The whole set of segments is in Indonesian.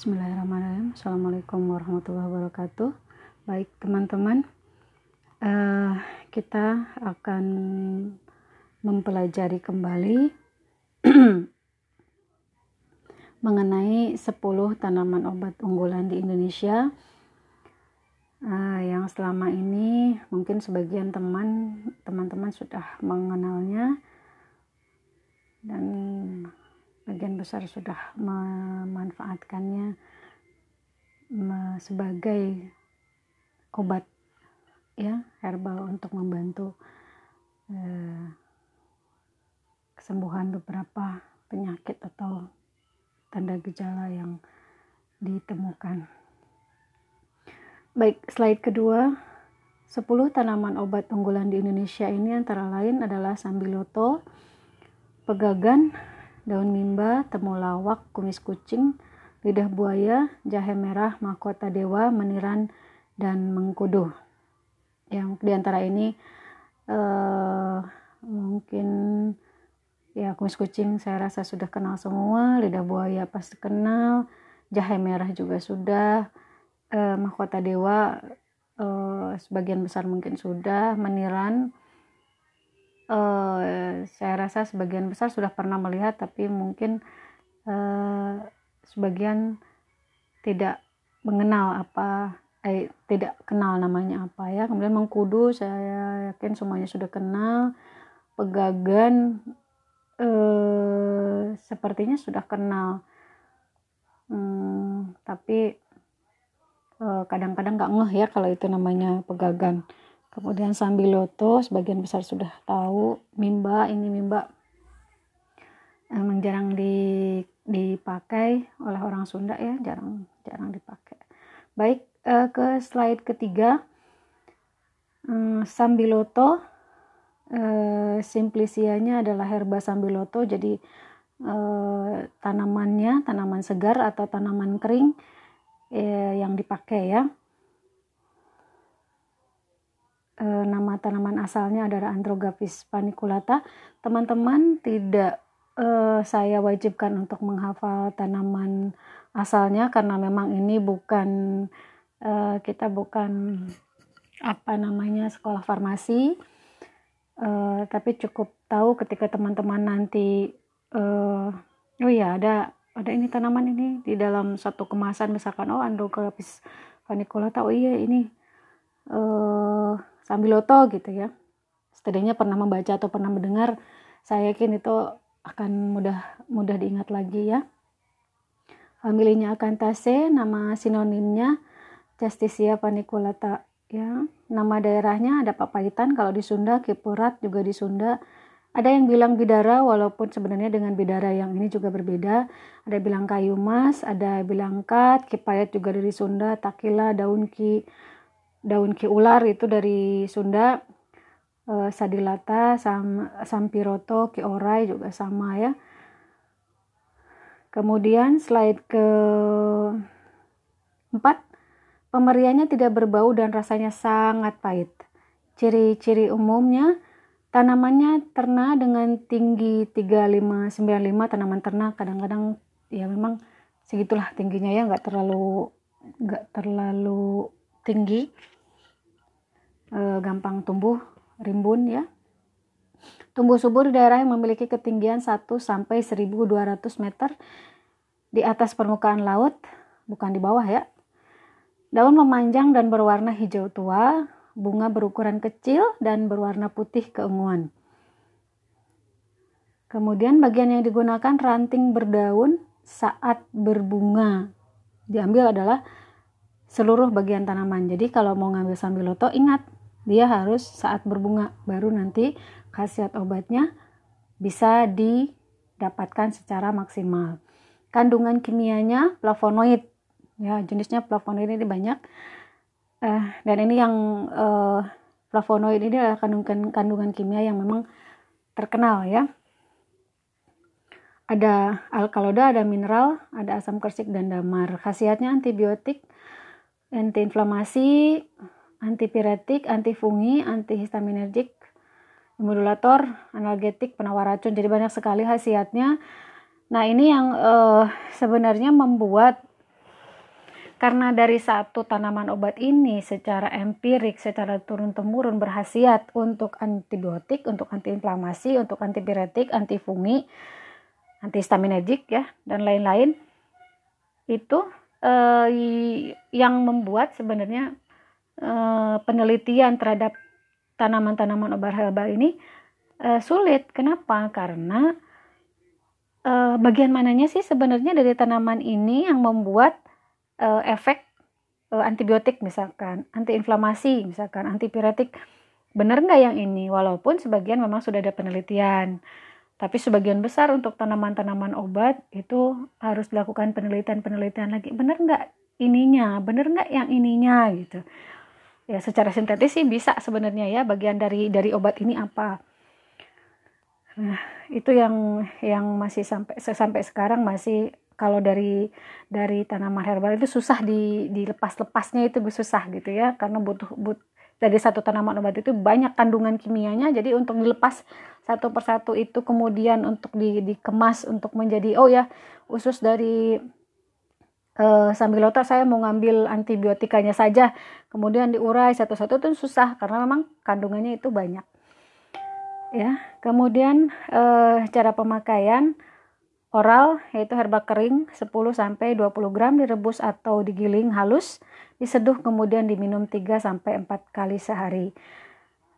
Bismillahirrahmanirrahim. Assalamualaikum warahmatullahi wabarakatuh. Baik teman-teman, uh, kita akan mempelajari kembali mengenai 10 tanaman obat unggulan di Indonesia uh, yang selama ini mungkin sebagian teman teman-teman sudah mengenalnya dan bagian besar sudah memanfaatkannya sebagai obat ya herbal untuk membantu eh, kesembuhan beberapa penyakit atau tanda gejala yang ditemukan. Baik, slide kedua. 10 tanaman obat unggulan di Indonesia ini antara lain adalah sambiloto, pegagan, daun mimba, temulawak, kumis kucing, lidah buaya, jahe merah, mahkota dewa, meniran, dan mengkudu. Yang di antara ini uh, mungkin ya kumis kucing saya rasa sudah kenal semua, lidah buaya pasti kenal, jahe merah juga sudah, uh, mahkota dewa uh, sebagian besar mungkin sudah, meniran uh, saya rasa sebagian besar sudah pernah melihat tapi mungkin uh, sebagian tidak mengenal apa eh, tidak kenal namanya apa ya. Kemudian mengkudu saya yakin semuanya sudah kenal. Pegagan eh, sepertinya sudah kenal. Hmm, tapi kadang-kadang nggak ngeh ya kalau itu namanya pegagan kemudian sambiloto sebagian besar sudah tahu mimba ini mimba. Emang jarang di, dipakai oleh orang Sunda ya jarang jarang dipakai. Baik eh, ke slide ketiga. Hmm, sambiloto eh, simplisianya adalah herba sambiloto jadi eh, tanamannya tanaman segar atau tanaman kering eh, yang dipakai ya e, nama tanaman asalnya adalah Androgaphis paniculata. Teman-teman tidak e, saya wajibkan untuk menghafal tanaman asalnya karena memang ini bukan e, kita bukan apa namanya sekolah farmasi. E, tapi cukup tahu ketika teman-teman nanti e, oh ya ada ada ini tanaman ini di dalam satu kemasan misalkan oh Androgaphis paniculata oh iya ini uh, Sambiloto gitu ya. Setidaknya pernah membaca atau pernah mendengar, saya yakin itu akan mudah mudah diingat lagi ya. Familinya Acanthaceae, nama sinonimnya Justicia paniculata ya. Nama daerahnya ada Papaitan kalau di Sunda, Kipurat juga di Sunda. Ada yang bilang bidara walaupun sebenarnya dengan bidara yang ini juga berbeda. Ada bilang kayu mas, ada bilang kat, kipayat juga dari Sunda, takila, daun ki, daun ki ular itu dari Sunda e, sadilata sam, sampiroto ki orai juga sama ya. Kemudian slide ke empat pemberiannya tidak berbau dan rasanya sangat pahit. Ciri-ciri umumnya tanamannya ternak dengan tinggi 3595 tanaman ternak kadang-kadang ya memang segitulah tingginya ya nggak terlalu nggak terlalu tinggi e, gampang tumbuh rimbun ya. Tumbuh subur di daerah yang memiliki ketinggian 1 sampai 1200 meter di atas permukaan laut bukan di bawah ya. Daun memanjang dan berwarna hijau tua bunga berukuran kecil dan berwarna putih keunguan. Kemudian bagian yang digunakan ranting berdaun saat berbunga. Diambil adalah seluruh bagian tanaman. Jadi kalau mau ngambil sambiloto ingat dia harus saat berbunga baru nanti khasiat obatnya bisa didapatkan secara maksimal. Kandungan kimianya flavonoid ya jenisnya flavonoid ini banyak uh, dan ini yang uh, flavonoid ini adalah kandungan kandungan kimia yang memang terkenal ya ada alkaloida, ada mineral, ada asam kersik dan damar. Khasiatnya antibiotik, antiinflamasi, antipiretik, antifungi, antihistaminergik, modulator, analgetik, penawar racun. Jadi banyak sekali khasiatnya. Nah ini yang uh, sebenarnya membuat karena dari satu tanaman obat ini secara empirik, secara turun-temurun berhasiat untuk antibiotik, untuk antiinflamasi, untuk antipiretik, antifungi, antihistaminergik ya dan lain-lain itu eh, yang membuat sebenarnya eh, penelitian terhadap tanaman-tanaman obat herbal ini eh, sulit. Kenapa? Karena eh, bagian mananya sih sebenarnya dari tanaman ini yang membuat uh, efek uh, antibiotik misalkan, antiinflamasi misalkan, antipiretik. Benar nggak yang ini? Walaupun sebagian memang sudah ada penelitian. Tapi sebagian besar untuk tanaman-tanaman obat itu harus dilakukan penelitian-penelitian lagi. Benar nggak ininya? Benar nggak yang ininya gitu? Ya secara sintetis sih bisa sebenarnya ya bagian dari dari obat ini apa. Nah, itu yang yang masih sampai sampai sekarang masih kalau dari dari tanaman herbal itu susah di dilepas-lepasnya itu susah gitu ya karena butuh but dari satu tanaman obat itu banyak kandungan kimianya jadi untuk dilepas satu persatu itu kemudian untuk di, dikemas untuk menjadi oh ya usus dari uh, sambilota saya mau ngambil antibiotikanya saja kemudian diurai satu-satu itu susah karena memang kandungannya itu banyak ya kemudian uh, cara pemakaian oral yaitu herba kering 10 sampai 20 gram direbus atau digiling halus, diseduh kemudian diminum 3 sampai 4 kali sehari.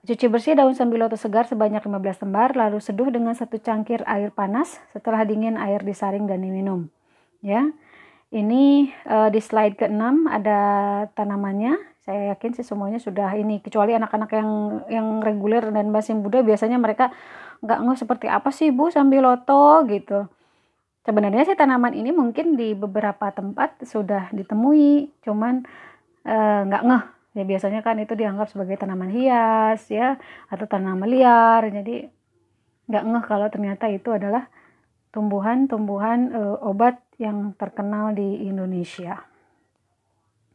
Cuci bersih daun sambiloto segar sebanyak 15 lembar lalu seduh dengan satu cangkir air panas. Setelah dingin air disaring dan diminum. Ya. Ini uh, di slide ke-6 ada tanamannya. Saya yakin sih semuanya sudah ini kecuali anak-anak yang yang reguler dan masih muda biasanya mereka nggak ngeh seperti apa sih Bu sambiloto gitu. Sebenarnya sih tanaman ini mungkin di beberapa tempat sudah ditemui cuman eh, nggak uh, ngeh. Ya biasanya kan itu dianggap sebagai tanaman hias ya atau tanaman liar. Jadi nggak ngeh kalau ternyata itu adalah tumbuhan-tumbuhan uh, obat yang terkenal di Indonesia.